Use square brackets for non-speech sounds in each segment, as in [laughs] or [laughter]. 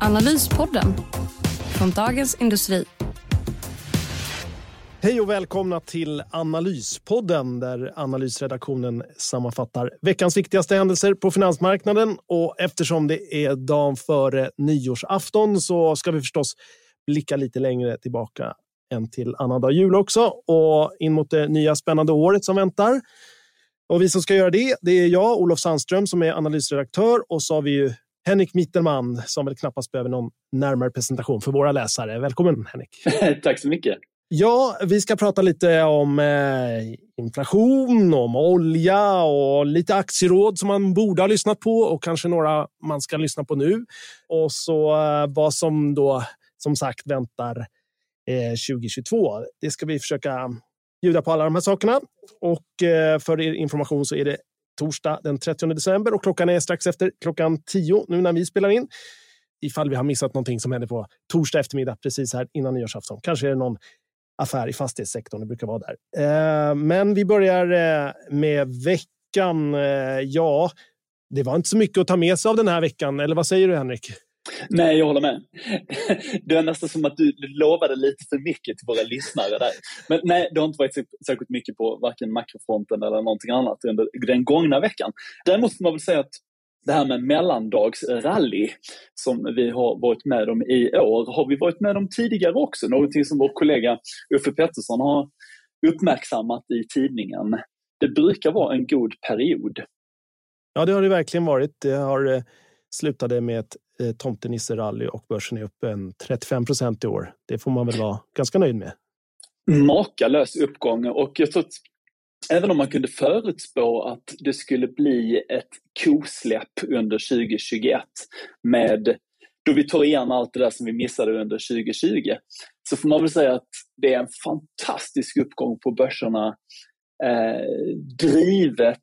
Analyspodden från Dagens Industri. Hej och välkomna till Analyspodden där analysredaktionen sammanfattar veckans viktigaste händelser på finansmarknaden. Och eftersom det är dagen före nyårsafton så ska vi förstås blicka lite längre tillbaka än till annandag jul också och in mot det nya spännande året som väntar. Och vi som ska göra det, det är jag, Olof Sandström, som är analysredaktör och så har vi ju Henrik Mittelman som väl knappast behöver någon närmare presentation för våra läsare. Välkommen Henrik! [laughs] Tack så mycket! Ja, vi ska prata lite om eh, inflation, om olja och lite aktieråd som man borde ha lyssnat på och kanske några man ska lyssna på nu. Och så eh, vad som då som sagt väntar eh, 2022. Det ska vi försöka bjuda på alla de här sakerna. Och eh, för er information så är det torsdag den 30 december och klockan är strax efter klockan 10 nu när vi spelar in. Ifall vi har missat någonting som händer på torsdag eftermiddag precis här innan nyårsafton. Kanske är det någon affär i fastighetssektorn, det brukar vara där. Eh, men vi börjar eh, med veckan. Eh, ja, det var inte så mycket att ta med sig av den här veckan, eller vad säger du Henrik? Nej, jag håller med. Det är nästan som att du lovade lite för mycket till våra lyssnare där. Men nej, det har inte varit särskilt mycket på varken makrofronten eller någonting annat under den gångna veckan. Däremot får man väl säga att det här med mellandagsrally som vi har varit med om i år har vi varit med om tidigare också. Någonting som vår kollega Uffe Pettersson har uppmärksammat i tidningen. Det brukar vara en god period. Ja, det har det verkligen varit. Det har eh, slutade med ett eh, tomtenisserally och börsen är upp en 35 procent i år. Det får man väl vara ganska nöjd med. Makalös uppgång och jag tror att även om man kunde förutspå att det skulle bli ett kosläpp under 2021 med då vi tar igen allt det där som vi missade under 2020 så får man väl säga att det är en fantastisk uppgång på börserna eh, drivet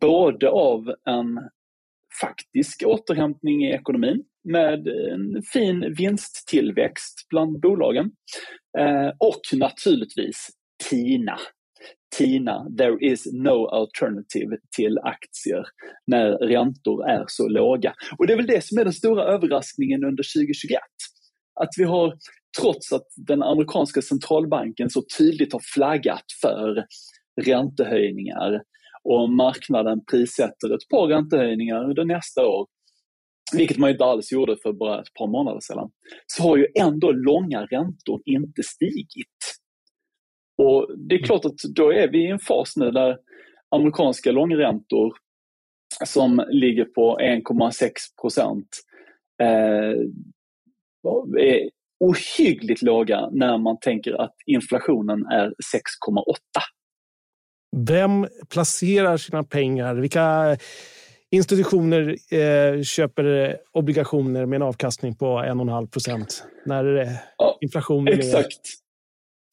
både av en faktisk återhämtning i ekonomin med en fin vinsttillväxt bland bolagen eh, och naturligtvis TINA TINA, there is no alternative till aktier när räntor är så låga. Och det är väl det som är den stora överraskningen under 2021. Att vi har, trots att den amerikanska centralbanken så tydligt har flaggat för räntehöjningar och marknaden prissätter ett par räntehöjningar under nästa år, vilket man inte alls gjorde för bara ett par månader sedan, så har ju ändå långa räntor inte stigit. Och det är klart att då är vi i en fas nu där amerikanska långräntor som ligger på 1,6 procent eh, är ohyggligt låga när man tänker att inflationen är 6,8. Vem placerar sina pengar? Vilka institutioner eh, köper obligationer med en avkastning på 1,5 procent när eh, inflationen ja, är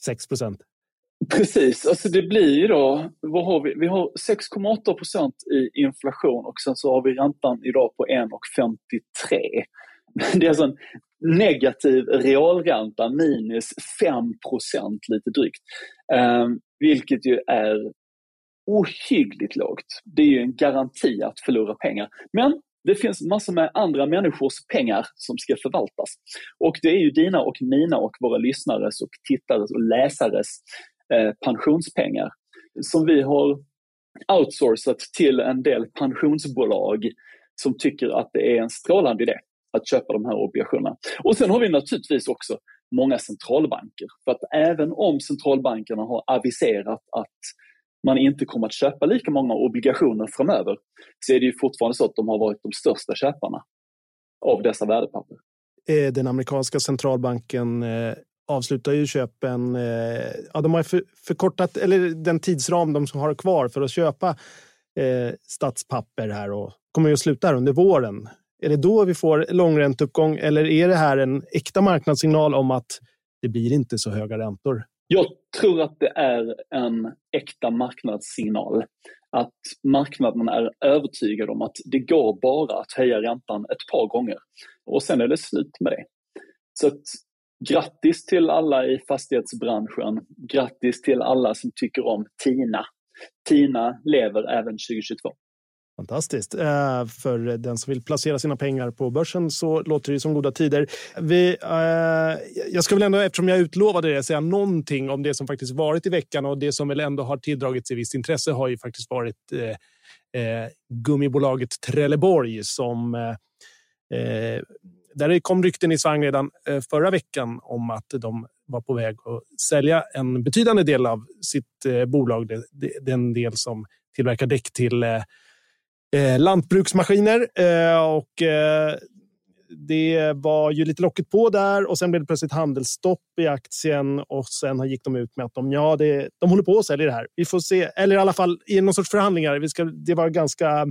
6 procent? Precis, alltså det blir ju då, vad har vi? Vi har 6,8 procent i inflation och sen så har vi räntan idag på 1,53. Det är alltså en negativ realränta minus 5 procent lite drygt. Eh, vilket ju är ohyggligt lågt. Det är ju en garanti att förlora pengar. Men det finns massor med andra människors pengar som ska förvaltas. Och det är ju dina och mina och våra lyssnares och tittares och läsares Eh, pensionspengar som vi har outsourcat till en del pensionsbolag som tycker att det är en strålande idé att köpa de här obligationerna. Och sen har vi naturligtvis också många centralbanker. För att även om centralbankerna har aviserat att man inte kommer att köpa lika många obligationer framöver så är det ju fortfarande så att de har varit de största köparna av dessa värdepapper. Eh, den amerikanska centralbanken eh, avslutar ju köpen. Eh, ja, de har förkortat eller den tidsram de har kvar för att köpa statspapper här och kommer ju att sluta här under våren. Är det då vi får långränteuppgång eller är det här en äkta marknadssignal om att det blir inte så höga räntor? Jag tror att det är en äkta marknadssignal. Att marknaden är övertygad om att det går bara att höja räntan ett par gånger och sen är det slut med det. Så att, grattis till alla i fastighetsbranschen. Grattis till alla som tycker om TINA. TINA lever även 2022. Fantastiskt. Eh, för den som vill placera sina pengar på börsen så låter det som goda tider. Vi, eh, jag ska väl ändå, eftersom jag utlovade det, säga någonting om det som faktiskt varit i veckan och det som väl ändå har tilldragit sig visst intresse har ju faktiskt varit eh, eh gummibolaget Trelleborg som eh, eh där det kom rykten i svang redan eh, förra veckan om att de var på väg att sälja en betydande del av sitt bolag, den del som tillverkar däck till eh, lantbruksmaskiner. Eh, och, eh, det var ju lite locket på där och sen blev det plötsligt handelsstopp i aktien och sen gick de ut med att de, ja, det, de håller på att sälja det här. Vi får se, eller i alla fall i någon sorts förhandlingar. Vi ska, det var ganska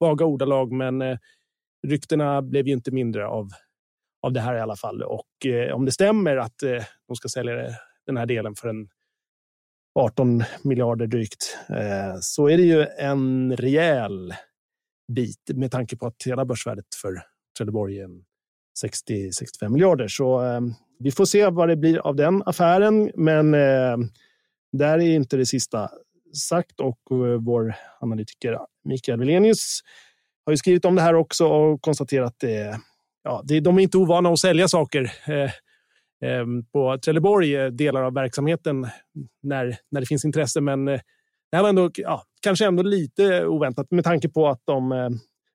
vaga ordalag, men eh, ryktena blev ju inte mindre av, av det här i alla fall. Och eh, om det stämmer att eh, de ska sälja den här delen för en 18 miljarder drygt, eh, så är det ju en rejäl bit med tanke på att hela börsvärdet för Trelleborg är 60-65 miljarder. Så eh, vi får se vad det blir av den affären. Men eh, där är inte det sista sagt och eh, vår analytiker Mikael Wilenius har ju skrivit om det här också och konstaterat att det, ja, det, de är inte ovana att sälja saker eh, ehm, på Trelleborg, eh, delar av verksamheten, när, när det finns intresse. Men eh, det här var ändå, ja, kanske ändå lite oväntat med tanke på att de eh,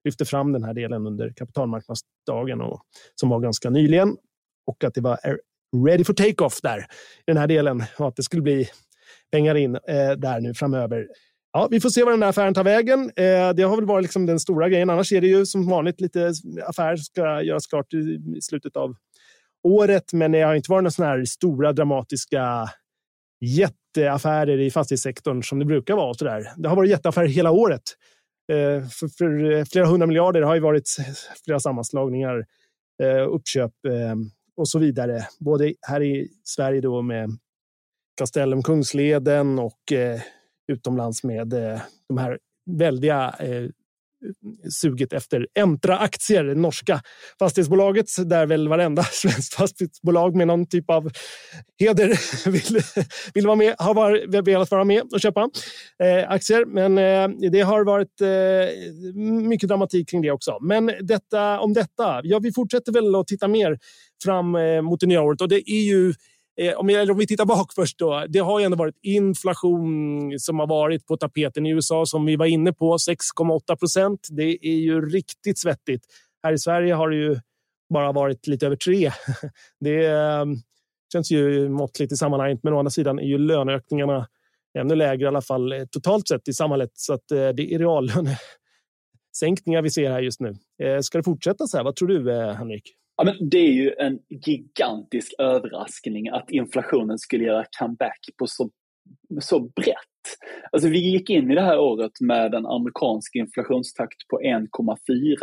lyfte fram den här delen under kapitalmarknadsdagen och, som var ganska nyligen och att det var ready for take-off där i den här delen och att det skulle bli pengar in eh, där nu framöver. Ja, vi får se vad den här affären tar vägen. Eh, det har väl varit liksom den stora grejen. Annars är det ju som vanligt lite affärer som ska göras klart i, i slutet av året. Men det har inte varit några sådana här stora dramatiska jätteaffärer i fastighetssektorn som det brukar vara. Så där. Det har varit jätteaffärer hela året. Eh, för, för, eh, flera hundra miljarder har ju varit flera sammanslagningar, eh, uppköp eh, och så vidare. Både här i Sverige då med Castellum Kungsleden och eh, utomlands med eh, de här väldiga eh, suget efter Entra-aktier, det norska fastighetsbolaget där väl varenda [laughs] svenskt fastighetsbolag med någon typ av heder [laughs] vill, vill vara med, har var, velat vara med och köpa eh, aktier. Men eh, det har varit eh, mycket dramatik kring det också. Men detta om detta. Ja, vi fortsätter väl att titta mer fram eh, mot det nya året och det är ju Eh, om, jag, om vi tittar bak [laughs] först då. Det har ju ändå varit inflation som har varit på tapeten i USA som vi var inne på. 6,8 procent. Det är ju riktigt svettigt. Här i Sverige har det ju bara varit lite över tre. [laughs] Det ehm, känns ju måttligt i sammanhanget. Men å andra sidan är ju löneökningarna ännu lägre i alla fall eh, totalt sett i samhället. Så att, eh, det är reallönesänkningar vi ser här just nu. Ska det fortsätta så här? Vad tror du, Henrik? Ja, men det är ju en gigantisk överraskning att inflationen skulle göra comeback på så, så brett. Alltså vi gick in i det här året med en amerikansk inflationstakt på 1,4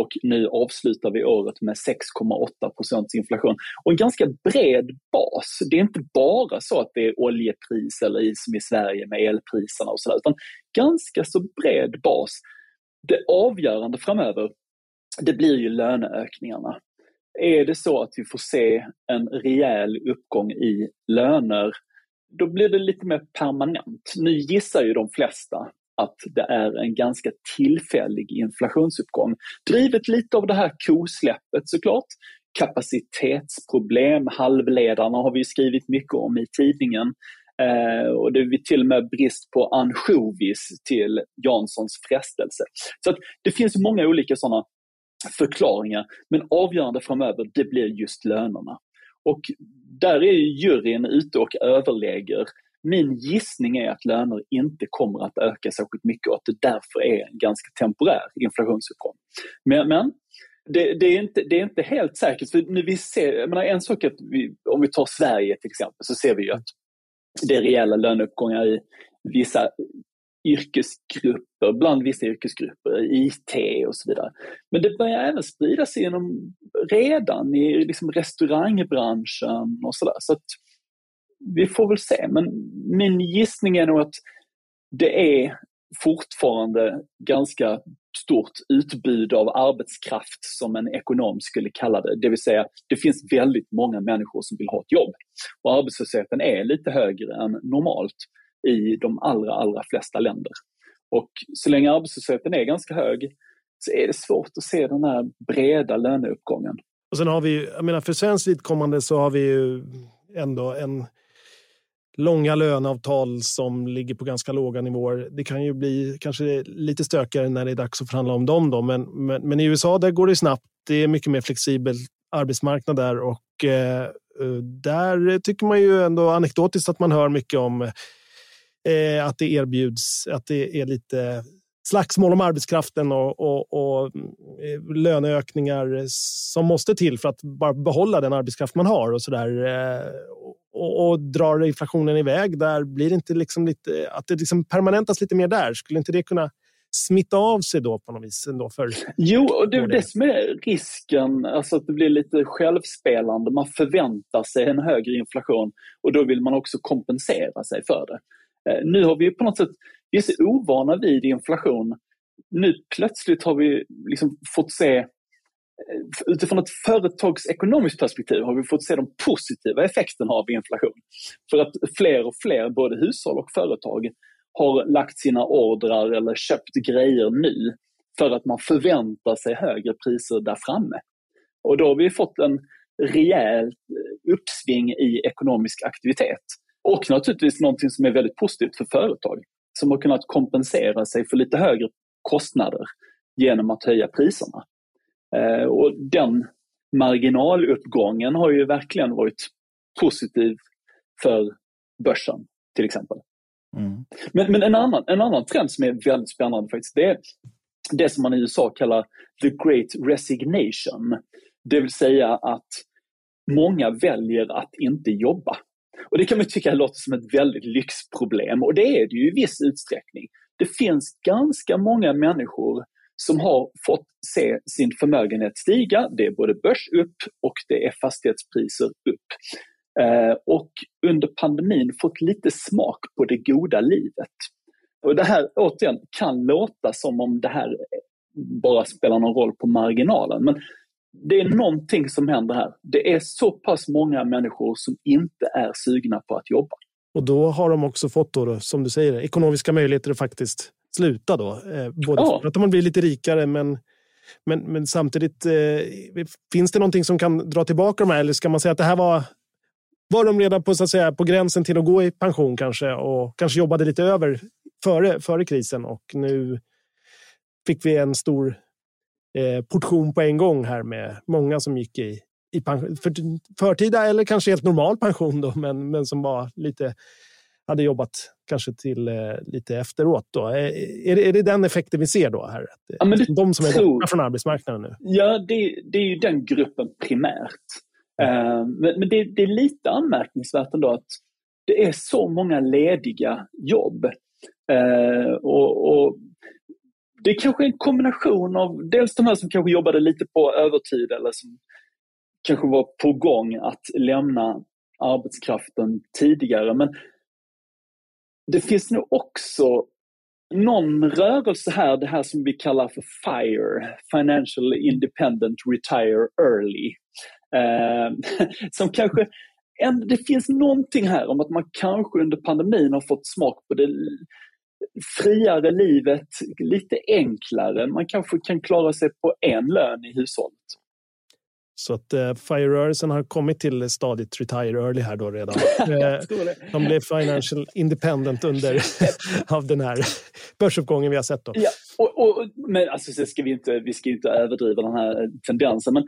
och nu avslutar vi året med 6,8 procents inflation. Och en ganska bred bas. Det är inte bara så att det är oljepris eller som i Sverige med elpriserna och sådär, utan ganska så bred bas. Det avgörande framöver, det blir ju löneökningarna. Är det så att vi får se en rejäl uppgång i löner, då blir det lite mer permanent. Nu gissar ju de flesta att det är en ganska tillfällig inflationsuppgång. Drivet lite av det här kosläppet såklart. Kapacitetsproblem, halvledarna har vi skrivit mycket om i tidningen. Eh, och det är till och med brist på ansjovis till Janssons frestelse. Så att det finns många olika sådana förklaringar. Men avgörande framöver, det blir just lönerna. Och där är juryn ute och överlägger. Min gissning är att löner inte kommer att öka särskilt mycket och att det därför är en ganska temporär inflationsuppgång. Men, men det, det, är inte, det är inte helt säkert. För nu vi ser, jag menar, en sak att vi, om vi tar Sverige till exempel så ser vi ju att det är rejäla löneuppgångar i vissa yrkesgrupper, bland vissa yrkesgrupper, IT och så vidare. Men det börjar även sprida sig genom, redan i liksom restaurangbranschen och sådär. Så att vi får väl se, men min gissning är nog att det är fortfarande ganska stort utbud av arbetskraft som en ekonom skulle kalla det. Det vill säga, det finns väldigt många människor som vill ha ett jobb. Och arbetslösheten är lite högre än normalt i de allra, allra flesta länder. Och så länge arbetslösheten är ganska hög så är det svårt att se den här breda löneuppgången. Och sen har vi, jag menar för svenskt vidkommande så har vi ju ändå en långa löneavtal som ligger på ganska låga nivåer. Det kan ju bli kanske lite stökigare när det är dags att förhandla om dem. Då. Men, men, men i USA där går det snabbt. Det är mycket mer flexibel arbetsmarknad där och eh, eh, där tycker man ju ändå anekdotiskt att man hör mycket om eh, att det erbjuds, att det är lite slagsmål om arbetskraften och, och, och eh, löneökningar som måste till för att bara behålla den arbetskraft man har och så där. Eh, och, och drar inflationen iväg där blir det inte liksom lite att det liksom permanentas lite mer där. Skulle inte det kunna smitta av sig då på något vis? Ändå för jo, och det är det som är risken, alltså att det blir lite självspelande. Man förväntar sig en högre inflation och då vill man också kompensera sig för det. Eh, nu har vi på något sätt, vi är så ovana vid inflation. Nu plötsligt har vi liksom fått se eh, utifrån ett företagsekonomiskt perspektiv har vi fått se de positiva effekterna av inflation. För att fler och fler, både hushåll och företag, har lagt sina ordrar eller köpt grejer nu för att man förväntar sig högre priser där framme. Och då har vi fått en rejäl eh, uppsving i ekonomisk aktivitet. Och naturligtvis någonting som är väldigt positivt för företag som har kunnat kompensera sig för lite högre kostnader genom att höja priserna. Eh, och den marginaluppgången har ju verkligen varit positiv för börsen till exempel. Mm. Men, men en, annan, en annan trend som är väldigt spännande faktiskt, det är det som man i USA kallar the great resignation. Det vill säga att många väljer att inte jobba. Och Det kan man tycka låter som ett väldigt lyxproblem och det är det ju i viss utsträckning. Det finns ganska många människor som har fått se sin förmögenhet stiga. Det är både börs upp och det är fastighetspriser upp. Eh, och under pandemin fått lite smak på det goda livet. Och det här återigen kan låta som om det här bara spelar någon roll på marginalen. Men det är någonting som händer här. Det är så pass många människor som inte är sugna på att jobba. Och då har de också fått, då, som du säger, ekonomiska möjligheter att faktiskt sluta då. Eh, både ja. för att man blir lite rikare men, men, men samtidigt, eh, finns det någonting som kan dra tillbaka de här? Eller ska man säga att det här var var de redan på, så att säga, på gränsen till att gå i pension kanske och kanske jobbade lite över före, före krisen och nu fick vi en stor eh, portion på en gång här med många som gick i, i pension, för, förtida eller kanske helt normal pension då, men, men som var lite hade jobbat kanske till eh, lite efteråt. Då. Är, är, det, är det den effekten vi ser då? här? Att, ja, men de som är tror... borta från arbetsmarknaden nu? Ja, det, det är ju den gruppen primärt. Uh, men, men det, det, är lite anmärkningsvärt ändå att det är så många lediga jobb. Uh, och, och, det är kanske en kombination av dels de här som kanske jobbade lite på övertid eller som kanske var på gång att lämna arbetskraften tidigare. Men det finns nog också någon rörelse här, det här som vi kallar för FIRE, Financial Independent Retire Early. Eh, [laughs] som kanske, en, det finns någonting här om att man kanske under pandemin har fått smak på det friare livet, lite enklare. Man kanske kan klara sig på en lön i hushållet. Så att eh, FIRE-rörelsen har kommit till stadiet retire early här då redan. [laughs] Eh, de blev financial independent under [laughs] av den här börsuppgången vi har sett. Då. Ja, och, och, men alltså, ska vi, inte, vi ska inte överdriva den här tendensen, men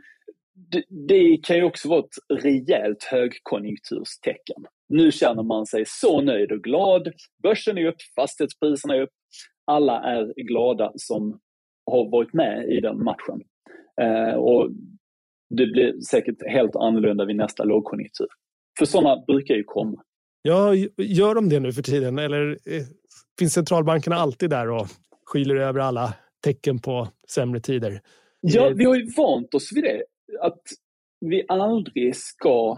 det, det kan ju också vara ett rejält högkonjunkturstecken. Nu känner man sig så nöjd och glad. Börsen är upp, fastighetspriserna är upp. Alla är glada som har varit med i den matchen. Eh, och det blir säkert helt annorlunda vid nästa lågkonjunktur. För sådana brukar ju komma. Ja, gör de det nu för tiden? Eller finns centralbankerna alltid där och skyler över alla tecken på sämre tider. Ja, vi har ju vant oss vid det. Att vi aldrig ska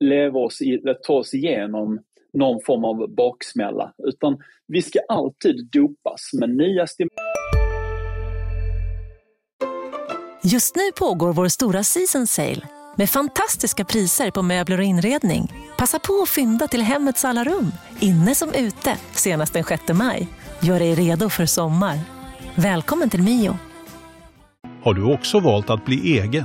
leva oss i, ta oss igenom någon form av baksmälla. Utan vi ska alltid dopas med nya Just nu pågår vår stora season sale med fantastiska priser på möbler och inredning. Passa på att fynda till hemmets alla rum, inne som ute, senast den 6 maj. Gör dig redo för sommar. Välkommen till Mio. Har du också valt att bli egen?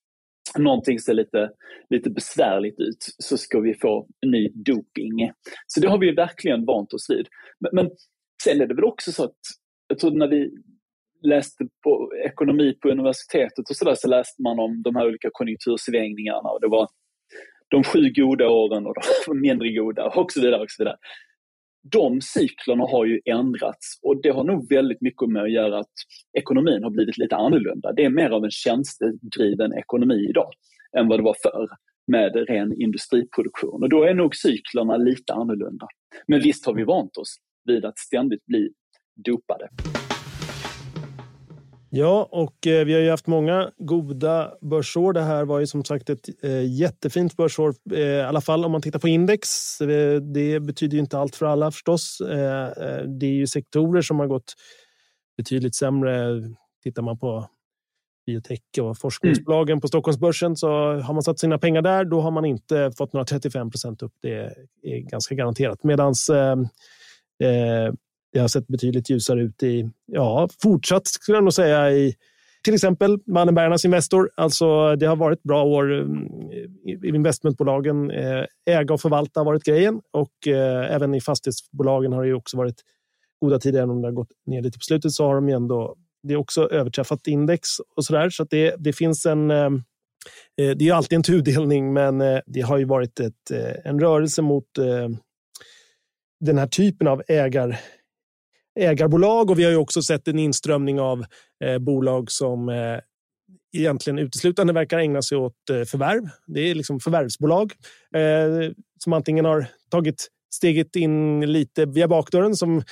någonting ser lite, lite besvärligt ut så ska vi få ny doping. Så det har vi verkligen vant oss vid. Men, men sen är det väl också så att, jag tror när vi läste på ekonomi på universitetet och så där så läste man om de här olika konjunktursvängningarna och det var de sju goda åren och de [laughs] mindre goda och så vidare. Och så vidare. De cyklerna har ju ändrats och det har nog väldigt mycket med att göra att ekonomin har blivit lite annorlunda. Det är mer av en tjänstedriven ekonomi idag än vad det var förr med ren industriproduktion. Och då är nog cyklerna lite annorlunda. Men visst har vi vant oss vid att ständigt bli dopade. Ja, och eh, vi har ju haft många goda börsår. Det här var ju som sagt ett eh, jättefint börsår, eh, i alla fall om man tittar på index. Det betyder ju inte allt för alla förstås. Det är ju sektorer som har gått betydligt sämre. Tittar man på biotech och forskningsbolagen mm. på Stockholmsbörsen så har man satt sina pengar där, då har man inte fått några 35 procent upp. Det är ganska garanterat. Medan eh, det har sett betydligt ljusare ut i, ja, fortsatt skulle jag nog säga i till exempel Mannenbergarnas Investor. Alltså, det har varit bra år. Mm, i investmentbolagen, eh, äga och förvalta har varit grejen och eh, även i fastighetsbolagen har det också varit goda tider. Även om det har gått ner lite på slutet så har de ändå det är också överträffat index och så där. Så det, det finns en eh, eh det är alltid en tudelning, men eh, det har ju varit ett, en rörelse mot den här typen av ägar, ägarbolag och vi har ju också sett en inströmning av eh, bolag som eh, egentligen uteslutande verkar ägna sig åt eh, förvärv. Det är liksom förvärvsbolag eh, som antingen har tagit steget in lite via bakdörren som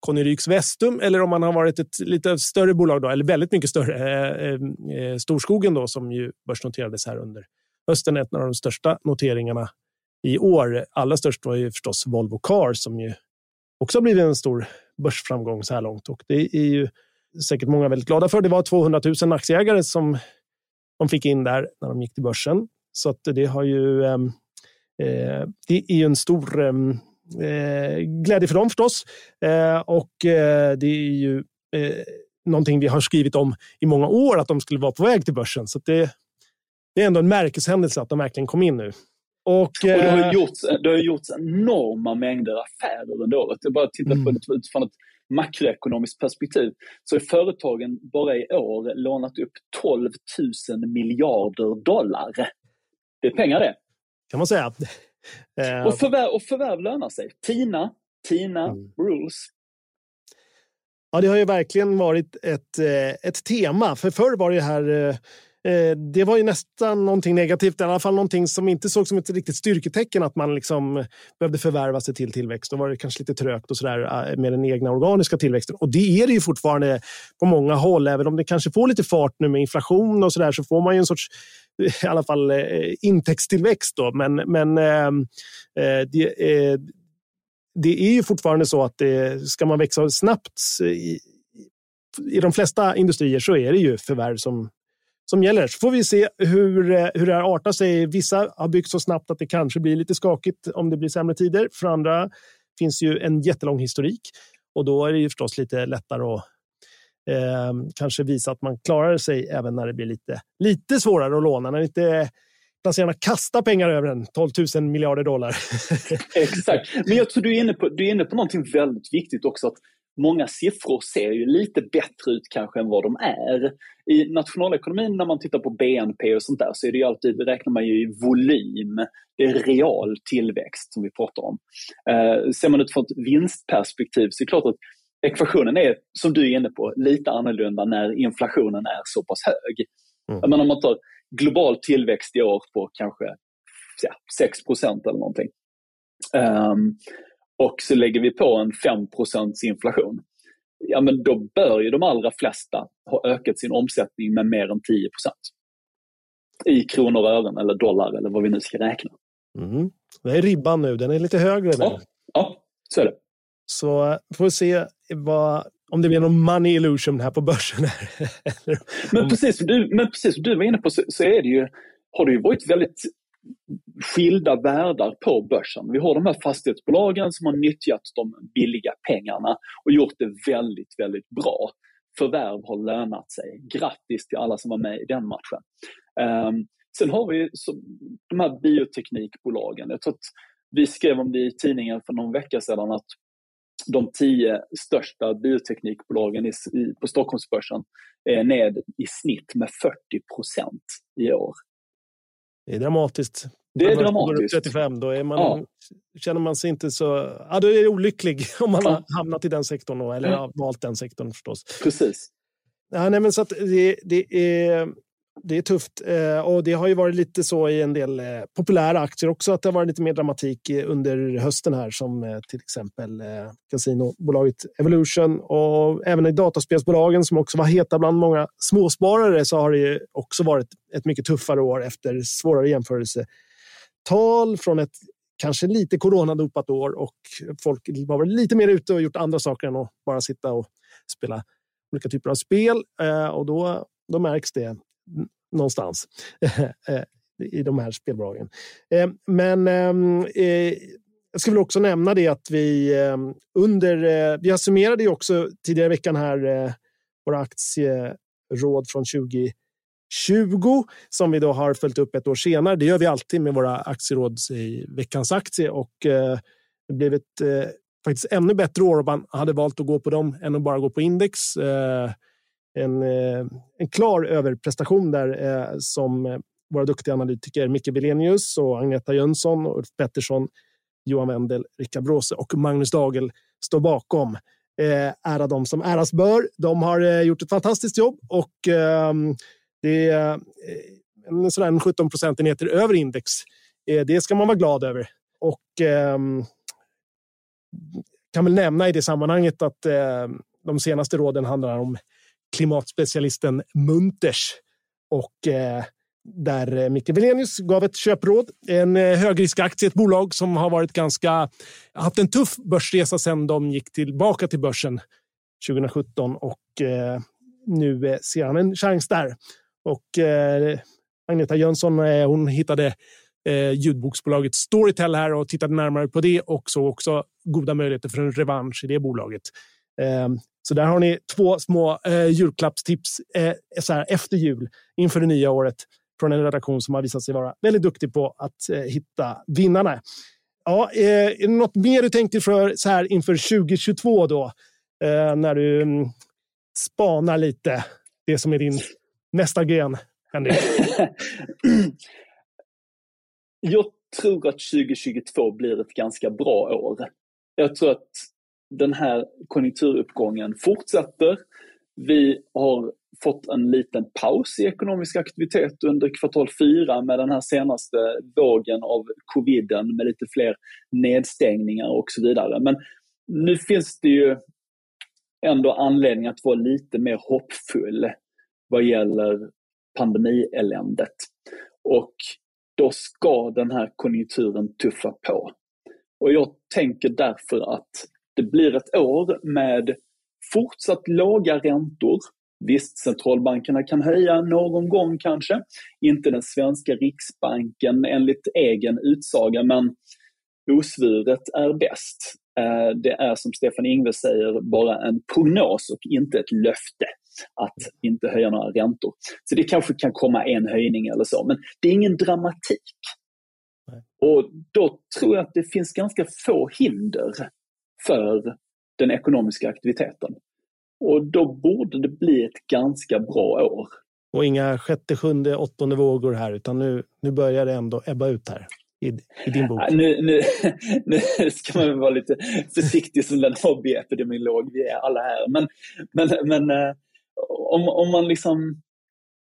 Connyryks Vestum eller om man har varit ett lite större bolag, då, eller väldigt mycket större, eh, eh, Storskogen då, som ju börsnoterades här under hösten. Ett av de största noteringarna i år. Allra störst var ju förstås Volvo Cars som ju också har blivit en stor börsframgång så här långt. Och det är ju säkert många väldigt glada för. Det var 200 000 aktieägare som de fick in där när de gick till börsen. Så att det har ju... Ehm, eh, det är ju en stor ehm, eh, glädje för dem förstås. Eh, och eh, det är ju eh, någonting vi har skrivit om i många år, att de skulle vara på väg till börsen. Så det, det är ändå en märkeshändelse att de verkligen kom in nu. Och, och det, har eh, gjorts, det har gjorts enorma mängder affärer under året. Jag bara tittar på mm. det utifrån ett makroekonomiskt perspektiv så är företagen bara i år lånat upp 12 000 miljarder dollar. Det är pengar det. Kan man säga. Och förvärv, och förvärv lönar sig. Tina, Tina mm. Rules. Ja, det har ju verkligen varit ett, eh, ett tema. För förr var det här Eh, Eh, det var ju nästan någonting negativt, i alla fall någonting som inte såg som ett riktigt styrketecken att man liksom behövde förvärva sig till tillväxt. Då var det kanske lite trögt och så där eh, med den egna organiska tillväxten. Och det är det ju fortfarande på många håll, även om det kanske får lite fart nu med inflation och så där så får man ju en sorts eh, i alla fall eh, intäktstillväxt. Då. Men, men eh, det, eh, det är ju fortfarande så att det, ska man växa snabbt i, i de flesta industrier så är det ju förvärv som som gäller. Så får vi se hur, eh, hur det här artar sig. Vissa har byggt så snabbt att det kanske blir lite skakigt om det blir sämre tider. För andra finns ju en jättelång historik och då är det ju förstås lite lättare att eh, kanske visa att man klarar sig även när det blir lite, lite svårare att låna. När inte placerarna kastar pengar över en 12 000 miljarder dollar. [laughs] Exakt. Men jag tror du är inne på, du är inne på någonting väldigt viktigt också. att många siffror ser ju lite bättre ut kanske än vad de är. I nationalekonomin när man tittar på BNP och sånt där så är det ju alltid, räknar man ju i volym. Det är real tillväxt som vi pratar om. Eh, ser man utifrån ett vinstperspektiv så är det klart att ekvationen är, som du är inne på, lite annorlunda när inflationen är så pass hög. Mm. Men om man tar global tillväxt i år på kanske ja, 6 eller någonting. Um, och så lägger vi på en 5 inflation. Ja men då bör ju de allra flesta ha ökat sin omsättning med mer än 10% I kronor och ören eller dollar eller vad vi nu ska räkna. Mm. Det är ribban nu, den är lite högre nu. Ja, ja så är det. Så får vi se vad, om det blir någon money illusion här på börsen. men, [laughs] precis, du, men precis som du var inne på så, så är det ju, har det ju varit väldigt skilda världar på börsen. Vi har de här fastighetsbolagen som har nyttjat de billiga pengarna och gjort det väldigt, väldigt bra. Förvärv har lönat sig. Grattis till alla som var med i den matchen. Um, sen har vi så, de här bioteknikbolagen. Jag tror att vi skrev om det i tidningen för någon vecka sedan att de tio största bioteknikbolagen i, på Stockholmsbörsen är ned i snitt med 40 procent i år. Det är dramatiskt. Det är dramatiskt. 35, då är man, ja. känner man sig inte så... Ja, då är det olycklig [laughs] om man ja. har hamnat i den sektorn eller har valt den sektorn förstås. Precis. Ja, nej, men så det, det, är, det är tufft. Eh, och det har ju varit lite så i en del eh, populära aktier också att det har varit lite mer dramatik under hösten här som eh, till exempel kasinobolaget Evolution och även i dataspelsbolagen som också var heta bland många småsparare så har det också varit ett mycket tuffare år efter svårare jämförelsetal från ett kanske lite coronadopat år och folk var väl lite mer ute och gjort andra saker än att bara sitta och spela olika typer av spel. Och då, då märks det någonstans [laughs] eh, i de här spelbolagen. Eh, men jag ska jag skulle också nämna det att vi ehm, under... Vi summerade ju också tidigare i veckan här våra aktieråd från 2020 som vi då har följt upp ett år senare. Det gör vi alltid med våra aktieråd i veckans aktie och det blev ett faktiskt ännu bättre år om man hade valt att gå på dem än att bara gå på index eh, Eh, en klar överprestation där eh, som eh, våra duktiga analytiker Micke Belenius och Agneta Jönsson, Ulf Pettersson, Johan Wendel, Rickard Bråse och Magnus Dagel står bakom. Ära de som äras bör. De har gjort ett fantastiskt jobb och ehm, det är en 17 procentenheter över index. det ska man vara glad över. Och ehm, kan väl nämna i det sammanhanget att de senaste råden handlar om klimatspecialisten Munters. Och eh, där eh, Micke Velenius gav ett köpråd. En eh, högriskaktie, ett bolag som har varit ganska, haft en tuff börsresa sedan de gick tillbaka till börsen 2017 och eh, nu eh, ser han en chans där. Och eh, Agneta Jönsson, eh, hon hittade eh, ljudboksbolaget Storytel här och tittade närmare på det och såg också goda möjligheter för en revansch i det bolaget. Så där har ni två små eh, julklappstips eh, så här, efter jul inför det nya året från en redaktion som har visat sig vara väldigt duktig på att eh, hitta vinnarna. Ja, eh, är det något mer du tänker för så här inför 2022 då? Eh, när du mm, spanar lite det som är din nästa gren, Henrik? [laughs] Jag tror att 2022 blir ett ganska bra år. Jag tror att den här konjunkturuppgången fortsätter. Vi har fått en liten paus i ekonomisk aktivitet under kvartal fyra med den här senaste vågen av coviden med lite fler nedstängningar och så vidare. Men nu finns det ju ändå anledning att vara lite mer hoppfull vad gäller pandemieländet. Och då ska den här konjunkturen tuffa på. Och jag tänker därför att det blir ett år med fortsatt låga räntor. Visst, centralbankerna kan höja någon gång kanske. Inte den svenska riksbanken enligt egen utsaga, men osvuret är bäst. Eh, det är som Stefan Ingve säger bara en prognos och inte ett löfte att inte höja några räntor. Så det kanske kan komma en höjning eller så, men det är ingen dramatik. Och då tror jag att det finns ganska få hinder för den ekonomiska aktiviteten. Och då borde det bli ett ganska bra år. Och inga sjätte, sjunde, åttonde vågor här, utan nu, nu börjar det ändå ebba ut här i, i din bok. nu, nu, [laughs] nu ska man vara lite försiktig som den hobbyepidemiolog vi är alla här. Men, men, men eh, om, om man liksom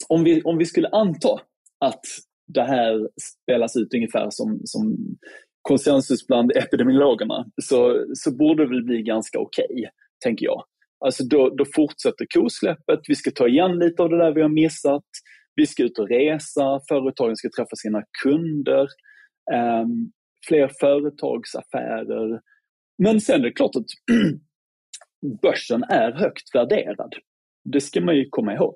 om vi, om vi skulle anta att det här spelas ut ungefär som, som konsensus bland epidemiologerna så, så borde det väl bli ganska okej, okay, tänker jag. Alltså då, då fortsätter kosläppet, vi ska ta igen lite av det där vi har missat, vi ska ut och resa, företagen ska träffa sina kunder, um, fler företagsaffärer. Men sen är det klart att [clears throat] börsen är högt värderad. Det ska man ju komma ihåg.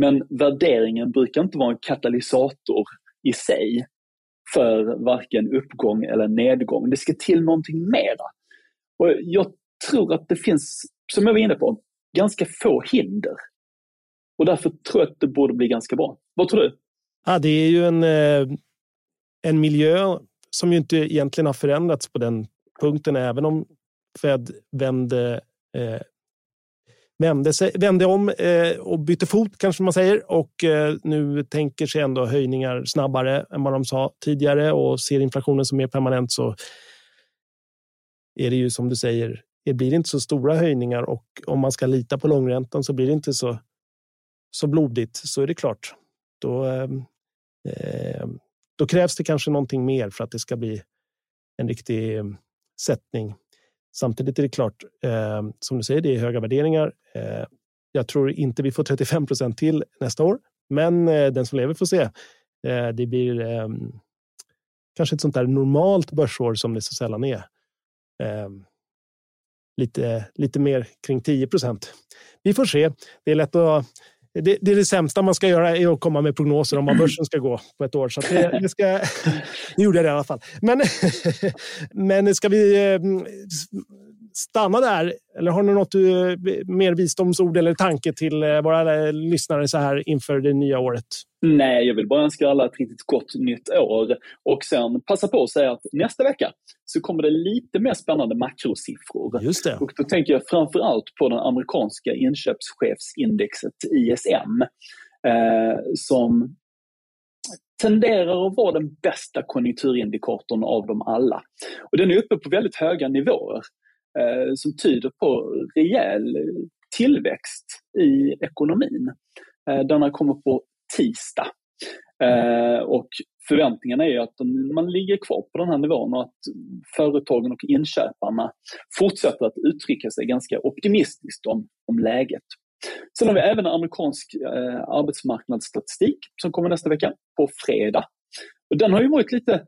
Men värderingen brukar inte vara en katalysator i sig för varken uppgång eller nedgång. Det ska till någonting mera. Och jag tror att det finns, som jag var inne på, ganska få hinder. Och därför tror jag att det borde bli ganska bra. Vad tror du? Ja, det är ju en, eh, en miljö som ju inte egentligen har förändrats på den punkten, även om Fed vände eh, vände, sig, vände om eh, och bytte fot kanske man säger och eh, nu tänker sig ändå höjningar snabbare än vad de sa tidigare och ser inflationen som mer permanent så är det ju som du säger, det blir inte så stora höjningar och om man ska lita på långräntan så blir det inte så, så blodigt. Så är det klart. Då, eh, eh då krävs det kanske någonting mer för att det ska bli en riktig eh, sättning. Samtidigt är det klart, eh, som du säger, det är höga värderingar. Eh, jag tror inte vi får 35 procent till nästa år, men eh, den som lever får se. Eh, det blir ehm, kanske ett sånt där normalt börsår som det så sällan är. Ehm, lite, lite mer kring 10 procent. Vi får se. Det är lätt att det, det, är det sämsta man ska göra är att komma med prognoser om vad börsen ska gå på ett år. Så det, det, ska, nu gjorde jag det i alla fall. Men, [laughs] men ska vi eh, stanna där? Eller har ni något eh, mer visdomsord eller tanke till eh, våra lyssnare så här inför det nya året? Nej, jag vill bara önska alla ett riktigt gott nytt år och sen passa på att säga att nästa vecka så kommer det lite mer spännande makrosiffror. Just det. Och då tänker jag framför allt på den amerikanska inköpschefsindexet ISM eh, som tenderar att vara den bästa konjunkturindikatorn av dem alla. Och den är uppe på väldigt höga nivåer eh, som tyder på rejäl tillväxt i ekonomin. Eh, den har kommit på tisdag. Eh, och förväntningarna är att man ligger kvar på den här nivån och att företagen och inköparna fortsätter att uttrycka sig ganska optimistiskt om, om läget. Sen har vi även amerikansk eh, arbetsmarknadsstatistik som kommer nästa vecka på fredag. Och den har ju varit lite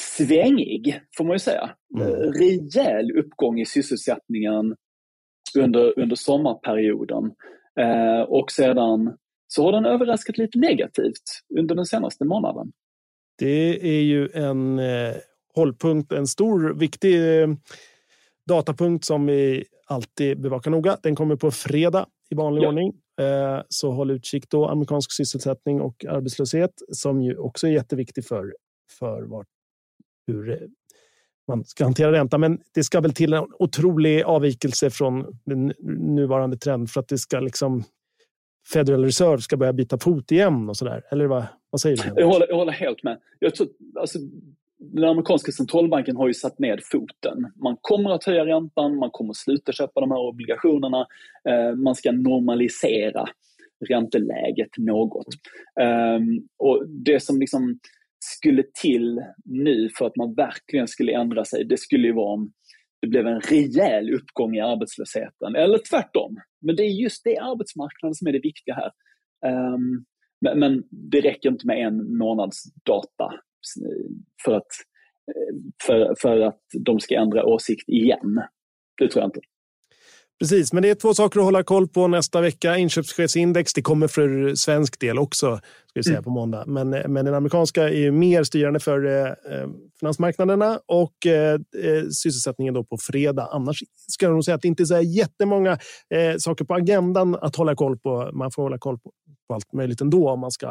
svängig, får man ju säga. Mm. Rejäl uppgång i sysselsättningen under, under sommarperioden. Eh, och sedan så har den överraskat lite negativt under den senaste månaden. Det är ju en eh, hållpunkt, en stor viktig eh, datapunkt som vi alltid bevakar noga. Den kommer på fredag i vanlig ja. ordning. Eh, så håll utkik då. Amerikansk sysselsättning och arbetslöshet som ju också är jätteviktig för, för vart, hur eh, man ska hantera ränta. Men det ska väl till en otrolig avvikelse från den nuvarande trend för att det ska liksom Federal Reserve ska börja byta fot igen och sådär? Eller vad, vad säger du? Jag håller, jag håller helt med. Jag tror, alltså, den amerikanska centralbanken har ju satt ned foten. Man kommer att höja räntan, man kommer att sluta köpa de här obligationerna. Eh, man ska normalisera ränteläget något. Eh, och det som liksom skulle till nu för att man verkligen skulle ändra sig, det skulle ju vara om det blev en rejäl uppgång i arbetslösheten. Eller tvärtom. Men det är just det arbetsmarknaden som är det viktiga här. Um, men, men, det räcker inte med en månads data för att, eh, för, för att de ska ändra åsikt igen. Det tror jag inte. Precis, men det är två saker att hålla koll på nästa vecka. Inköpschefsindex, det kommer för svensk del också ska säga, mm. på måndag. Men, men den amerikanska är mer styrande för eh, finansmarknaderna och eh, eh, sysselsättningen då på fredag. Annars ska jag nog säga att det inte är så jättemånga eh, saker på agendan att hålla koll på. Man får hålla koll på, på allt möjligt ändå om man ska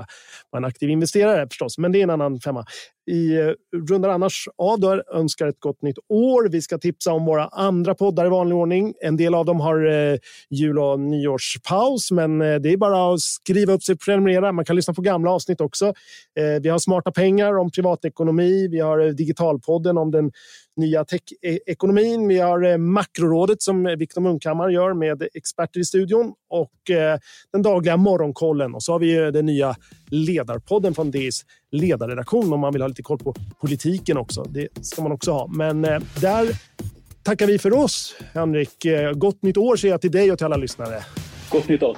vara en aktiv investerare förstås. Men det är en annan femma. Vi eh, rundar annars av där, önskar ett gott nytt år. Vi ska tipsa om våra andra poddar i vanlig ordning. En del av dem har eh, jul och nyårspaus, men eh, det är bara att skriva upp sig prenumerera. Man kan lyssna på gamla gamla avsnitt också. Eh, vi har Smarta pengar om privatekonomi. Vi har eh, Digitalpodden om den nya tech-ekonomin. Vi har eh, Makrorådet som eh, Viktor Munkhammar gör med experter i studion och eh, den dagliga morgonkollen. Och så har vi eh, den nya ledarpodden från DIs ledarredaktion om man vill ha lite koll på politiken också. Det ska man också ha. Men eh, där tackar vi för oss. Henrik, eh, gott nytt år säger jag till dig och till alla lyssnare. Gott nytt år.